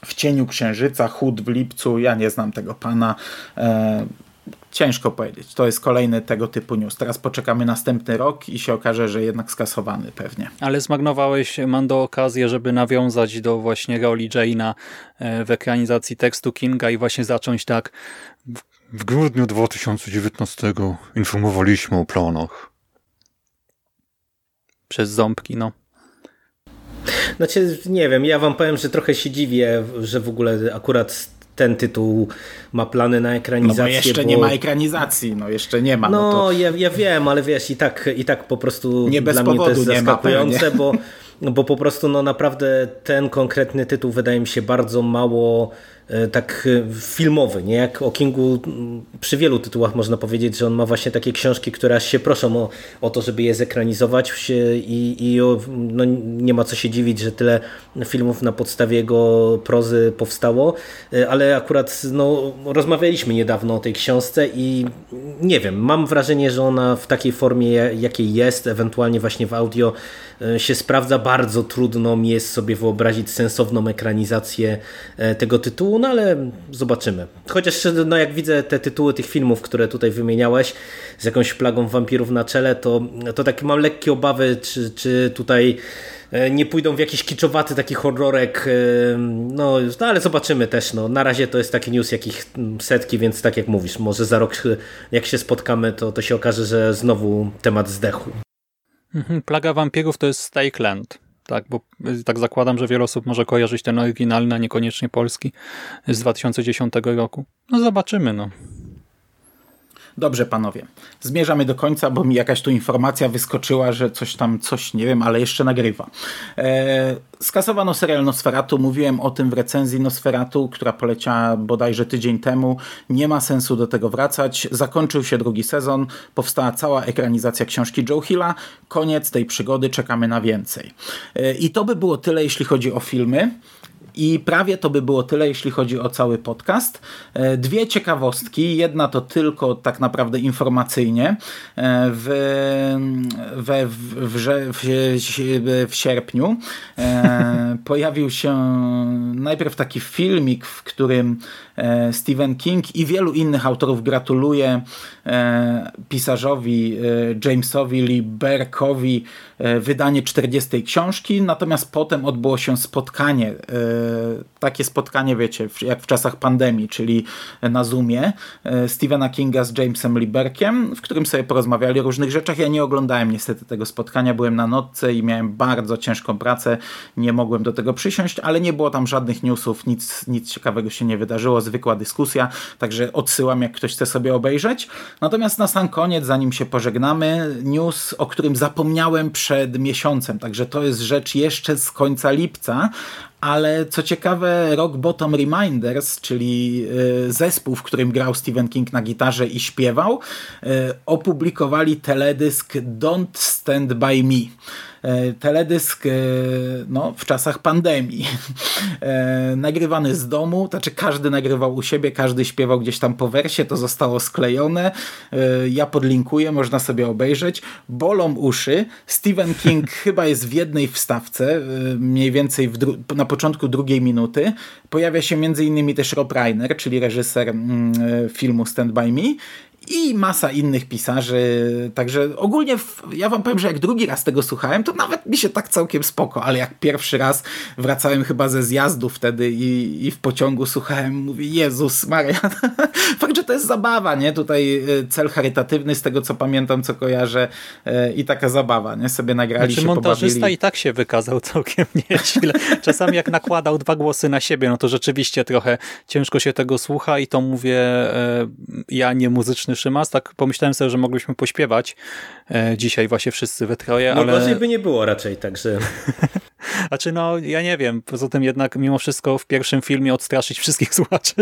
w cieniu księżyca, chód w lipcu. Ja nie znam tego pana. E, ciężko powiedzieć. To jest kolejny tego typu news. Teraz poczekamy następny rok i się okaże, że jednak skasowany pewnie. Ale zmarnowałeś, Mando, okazję, żeby nawiązać do właśnie roli Jane'a e, w ekranizacji tekstu Kinga i właśnie zacząć tak w, w grudniu 2019 informowaliśmy o planach. Przez ząbki, no. Znaczy, nie wiem, ja wam powiem, że trochę się dziwię, że w ogóle akurat ten tytuł ma plany na No ekranizację. bo jeszcze bo... nie ma ekranizacji, no jeszcze nie ma. No, No, to ja, ja wiem, ale wiesz, i tak, i tak po prostu Nie bez dla mnie to jest zaskakujące, bo, bo po prostu no naprawdę ten konkretny tytuł wydaje mi się bardzo mało tak e, filmowy, nie? Jak o Kingu przy wielu tytułach można powiedzieć, że on ma właśnie takie książki, które aż się proszą o, o to, żeby je zekranizować i, i o, no, nie ma co się dziwić, że tyle filmów na podstawie jego prozy powstało, e, ale akurat no, rozmawialiśmy niedawno o tej książce i nie wiem, mam wrażenie, że ona w takiej formie, jakiej jest, ewentualnie właśnie w audio e, się sprawdza. Bardzo trudno mi jest sobie wyobrazić sensowną ekranizację e, tego tytułu, no ale zobaczymy. Chociaż no, jak widzę te tytuły tych filmów, które tutaj wymieniałeś, z jakąś plagą wampirów na czele, to, to takie mam lekkie obawy, czy, czy tutaj e, nie pójdą w jakiś kiczowaty taki horrorek, e, no, no ale zobaczymy też, no. na razie to jest taki news jakich setki, więc tak jak mówisz, może za rok e, jak się spotkamy, to, to się okaże, że znowu temat zdechł. Mhm, Plaga wampirów to jest Stake Land. Tak, bo y, tak zakładam, że wiele osób może kojarzyć ten oryginalny, a niekoniecznie polski z 2010 roku. No zobaczymy, no. Dobrze, panowie. Zmierzamy do końca, bo mi jakaś tu informacja wyskoczyła, że coś tam, coś nie wiem, ale jeszcze nagrywa. E, skasowano serial Nosferatu. Mówiłem o tym w recenzji Nosferatu, która poleciała bodajże tydzień temu. Nie ma sensu do tego wracać. Zakończył się drugi sezon. Powstała cała ekranizacja książki Joe Hilla. Koniec tej przygody. Czekamy na więcej. E, I to by było tyle, jeśli chodzi o filmy. I prawie to by było tyle, jeśli chodzi o cały podcast. E, Dwie ciekawostki. Jedna to tylko tak naprawdę informacyjnie. E, W, we, w, w, w, w sierpniu e, pojawił się najpierw taki filmik, w którym Stephen King i wielu innych autorów gratuluje pisarzowi Jamesowi Lee Berkowi wydanie 40 książki, natomiast potem odbyło się spotkanie, e, takie spotkanie, wiecie, jak w czasach pandemii, czyli na Zoomie, e, Stephena Kinga z Jamesem Lee Berkiem, w którym sobie porozmawiali o różnych rzeczach. Ja nie oglądałem niestety tego spotkania, byłem na nocce i miałem bardzo ciężką pracę, nie mogłem do tego przysiąść, ale nie było tam żadnych newsów, nic, nic ciekawego się nie wydarzyło, zwykła dyskusja, także odsyłam, jak ktoś chce sobie obejrzeć. Natomiast na sam koniec, zanim się pożegnamy, news, o którym zapomniałem przed miesiącem, także to jest rzecz jeszcze z końca lipca, ale co ciekawe, Rock Bottom Reminders, czyli e, zespół, w którym grał Stephen King na gitarze i śpiewał, e, opublikowali teledysk Don't Stand By Me. E, teledysk no, w czasach pandemii. Nagrywany z domu, znaczy każdy nagrywał u siebie, każdy śpiewał gdzieś tam po wersie, to zostało sklejone. Ja podlinkuję, można sobie obejrzeć. Bolą uszy. Stephen King chyba jest w jednej wstawce, mniej więcej na początku drugiej minuty pojawia się między innymi też Rob Reiner, czyli reżyser mm, e, filmu Stand By Me i masa innych pisarzy, także ogólnie w, ja wam powiem, że jak drugi raz tego słuchałem, to nawet mi się tak całkiem spoko, ale jak pierwszy raz wracałem chyba ze zjazdu wtedy i, i w pociągu słuchałem, mówię, Jezus Maria, fakt, że to jest zabawa, nie? Tutaj e, cel charytatywny z tego, co pamiętam, co kojarzę e, i taka zabawa, nie? Sobie nagrali znaczy, się, montażysta pobawili. i tak się wykazał całkiem nieźle. Czasami jak nakładał dwa głosy na siebie, no to rzeczywiście trochę ciężko się tego słucha i to mówię e, ja nie muzyczny Szymas, tak pomyślałem sobie, że mogliśmy pośpiewać e, dzisiaj właśnie wszyscy we troje, no, ale... gorzej by nie było raczej, także... znaczy no, ja nie wiem, poza tym jednak mimo wszystko w pierwszym filmie odstraszyć wszystkich słuchaczy.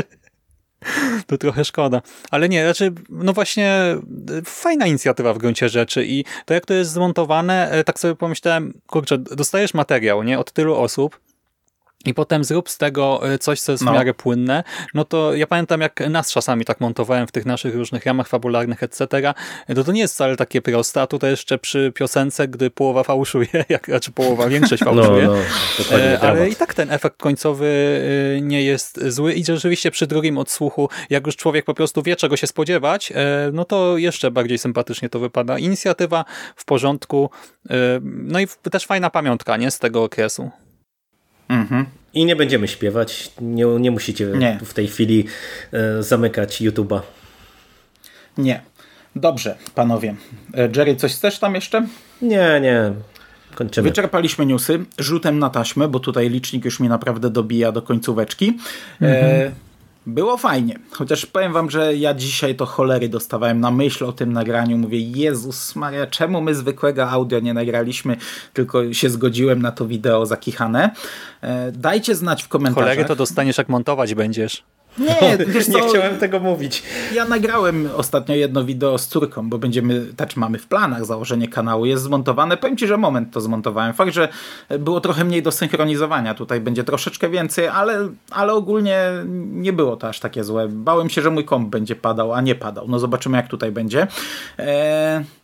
To trochę szkoda. Ale nie, znaczy, no właśnie fajna inicjatywa w gruncie rzeczy i to jak to jest zmontowane, e, tak sobie pomyślałem, kurczę, dostajesz materiał, nie, od tylu osób, i potem zrób z tego e, coś, co jest no. w miarę płynne, no to ja pamiętam, jak nas czasami tak montowałem w tych naszych różnych ramach fabularnych, etc., to to nie jest wcale takie proste, a tutaj jeszcze przy piosence, gdy połowa fałszuje, jak, znaczy połowa, większość no, fałszuje, no, no, e, ale i tak ten efekt końcowy e, nie jest zły i rzeczywiście przy drugim odsłuchu, jak już człowiek po prostu wie, czego się spodziewać, no to jeszcze bardziej sympatycznie to wypada. Inicjatywa w porządku, no i też fajna pamiątka, nie, z tego okresu. Mhm. I nie będziemy śpiewać. Nie, nie musicie nie. w tej chwili e, zamykać YouTube'a. Nie. Dobrze, panowie. E, Jerry, coś chcesz tam jeszcze? Nie, nie. Kończymy. Wyczerpaliśmy newsy rzutem na taśmę, bo tutaj licznik już mi naprawdę dobija do końcóweczki. E, mhm. E, było fajnie, chociaż powiem wam, że ja dzisiaj to cholery dostawałem na myśl o tym nagraniu. Mówię, Jezus Maria, czemu my zwykłego audio nie nagraliśmy, tylko się zgodziłem na to wideo zakichane. E, dajcie znać w komentarzach. Cholery to dostaniesz jak montować będziesz. Nie, wiesz co, nie chciałem tego mówić. Ja nagrałem ostatnio jedno wideo z córką, bo będziemy, tak mamy w planach założenie kanału, jest zmontowane. Powiem Ci, że moment to zmontowałem. Fakt, że było trochę mniej do synchronizowania, tutaj będzie troszeczkę więcej, ale, ale ogólnie nie było to aż takie złe. Bałem się, że mój komp będzie padał, a nie padał. No zobaczymy jak tutaj będzie. Eee...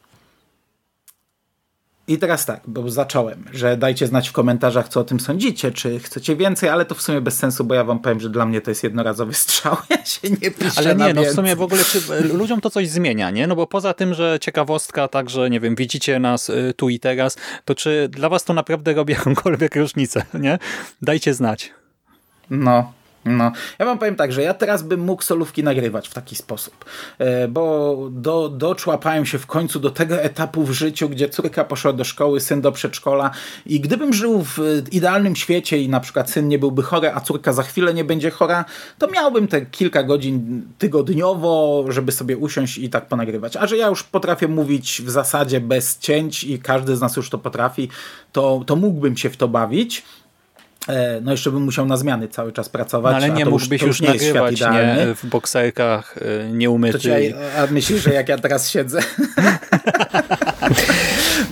I teraz tak, bo zacząłem, że dajcie znać w komentarzach, co o tym sądzicie, czy chcecie więcej, ale to w sumie bez sensu, bo ja wam powiem, że dla mnie to jest jednorazowy strzał, ja się nie piszę Ale nie, no w sumie w ogóle czy ludziom to coś zmienia, nie? No bo poza tym, że ciekawostka, także nie wiem, widzicie nas y, tu i teraz, to czy dla was to naprawdę robi jakąkolwiek różnicę, nie? Dajcie znać. No, no, ja wam powiem tak, że ja teraz bym mógł solówki nagrywać w taki sposób, e, bo do, doczłapałem się w końcu do tego etapu w życiu, gdzie córka poszła do szkoły, syn do przedszkola i gdybym żył w idealnym świecie i na przykład syn nie byłby chory, a córka za chwilę nie będzie chora, to miałbym te kilka godzin tygodniowo, żeby sobie usiąść i tak ponagrywać. A że ja już potrafię mówić w zasadzie bez cięć i każdy z nas już to potrafi, to, to mógłbym się w to bawić. E, no jeszcze bym musiał na zmiany cały czas pracować. No ale nie mógłbyś już, już nie nagrywać nie, w bokserkach e, nieumyty. a myślisz, że jak ja teraz siedzę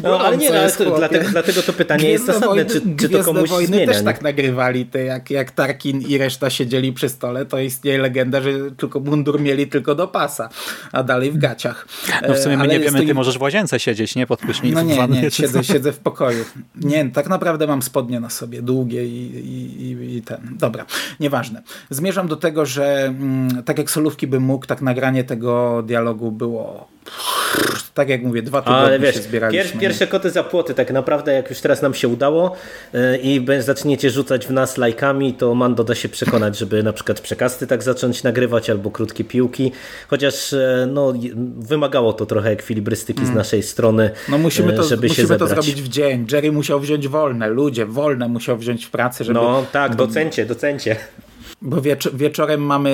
No, ale nie, ale to, dlatego, dlatego to pytanie jest zasadne, czy, czy to komuś wojny zmienia. też nie? tak nagrywali, te, jak, jak Tarkin i reszta siedzieli przy stole, to istnieje legenda, że tylko mundur mieli tylko do pasa, a dalej w gaciach. No w sumie my ale nie wiemy, to... ty możesz w łazience siedzieć, nie? Pod prysznicem. No nie, nie, siedzę, siedzę w pokoju. Nie, tak naprawdę mam spodnie na sobie, długie i, i, i, i ten. Dobra, nieważne. Zmierzam do tego, że mm, tak jak solówki bym mógł, tak nagranie tego dialogu było tak jak mówię, dwa tygodnie Ale wiesz, się zbieraliśmy. pier, pierwsze koty za płoty, tak naprawdę jak już teraz nam się udało yy, i zaczniecie rzucać w nas lajkami, to Mando da się przekonać, żeby na przykład przekasty tak zacząć nagrywać albo krótkie piłki, chociaż yy, no, wymagało to trochę ekwilibrystyki z naszej strony, No musimy yy, to, żeby musimy to zrobić w dzień. Jerry musiał wziąć wolne, ludzie, wolne musiał wziąć w pracy, żeby... No tak, docencie, docencie. Bo wiecz wieczorem mamy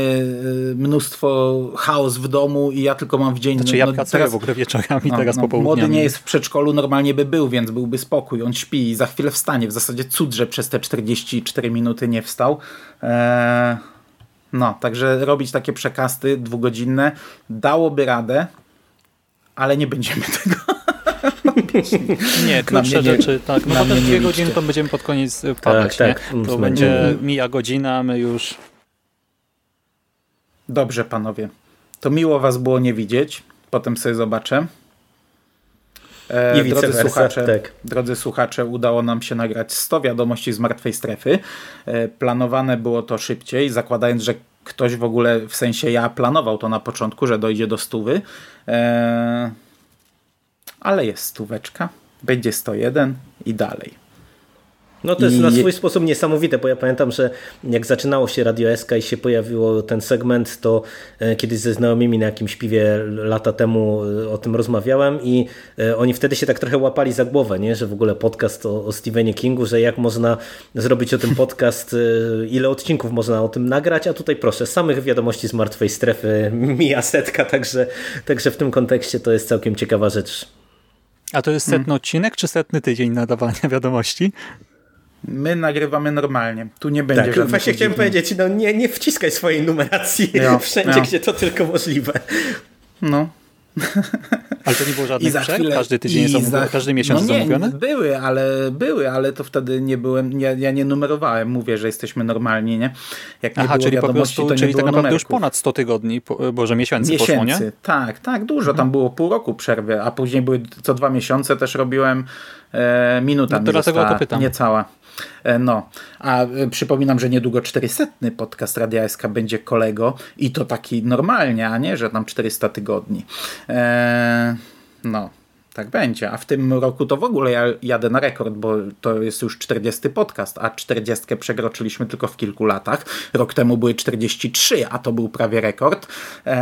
y, mnóstwo chaos w domu i ja tylko mam w dzień... Znaczy ja pracuję w ogóle wieczorami, no, teraz no, popołudniami. Młody nie jest w przedszkolu, normalnie by był, więc byłby spokój. On śpi i za chwilę wstanie. W zasadzie cud, że przez te 44 minuty nie wstał. Eee, no, także robić takie przekasty dwugodzinne dałoby radę, ale nie będziemy tego. Nie, Na krótsze nie- rzeczy, tak. No na bo nie dwie godziny to będziemy pod koniec y, padać, tak, nie? mm, To mm. będzie mija godzina, my już... Dobrze, panowie. To miło was było nie widzieć. Potem sobie zobaczę. E, I drodzy, słuchacze, tak. drodzy słuchacze, udało nam się nagrać 100 wiadomości z martwej strefy. E, planowane było to szybciej, zakładając, że ktoś w ogóle, w sensie ja planował to na początku, że dojdzie do stówy. E, ale jest stóweczka, będzie 101 i dalej. No to jest I- na swój sposób niesamowite, bo ja pamiętam, że jak zaczynało się Radio SK i się pojawiło ten segment, to e, kiedyś ze znajomymi na jakimś piwie lata temu e, o tym rozmawiałem i e, oni wtedy się tak trochę łapali za głowę, nie? że w ogóle podcast o, o Stephenie Kingu, że jak można zrobić o tym podcast, ile odcinków można o tym nagrać, a tutaj proszę, samych wiadomości z martwej strefy mija setka, także, także w tym kontekście to jest całkiem ciekawa rzecz. A to jest Hmm. setny odcinek, czy setny tydzień nadawania wiadomości? My nagrywamy normalnie. Tu nie będzie Tak, właśnie chciałem powiedzieć, no nie, nie wciskaj swojej numeracji Ja, wszędzie, ja. gdzie to tylko możliwe. No. Ale to nie było I żadnych przerw? chwilę, Każdy tydzień jest i za- każdy miesiąc no nie, omówiony? Były, ale były, ale to wtedy nie byłem, ja, ja nie numerowałem, mówię, że jesteśmy normalni, nie? Jak nie Aha, było czyli po prostu, to nie czyli tak było naprawdę już numerków. ponad 100 tygodni, po- boże miesięcy, poszło, nie? Miesięcy, tak, tak, dużo. Tam było pół roku przerwy, a później były co dwa miesiące też robiłem e, minuta No mi to dlatego została, to pytam. niecała. E, no, a e, przypominam, że niedługo 400 podcast Radia SK będzie kolego i to taki normalnie, a nie, że tam 400 tygodni. E, no. Tak będzie, a w tym roku to w ogóle ja jadę na rekord, bo to jest już 40 podcast, a 40 przekroczyliśmy tylko w kilku latach. Rok temu były 43, a to był prawie rekord. E,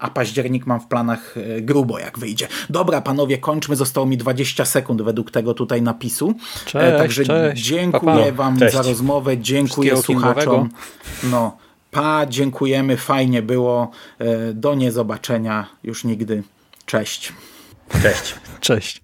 a październik mam w planach e, grubo, jak wyjdzie. Dobra, panowie, kończmy. Zostało mi 20 sekund według tego tutaj napisu. E, Cześć, także cześć. dziękuję Pa, pa. wam Cześć. za rozmowę, dziękuję słuchaczom. No, pa, dziękujemy, fajnie było. E, do niezobaczenia już nigdy. Cześć. Cześć. Cześć.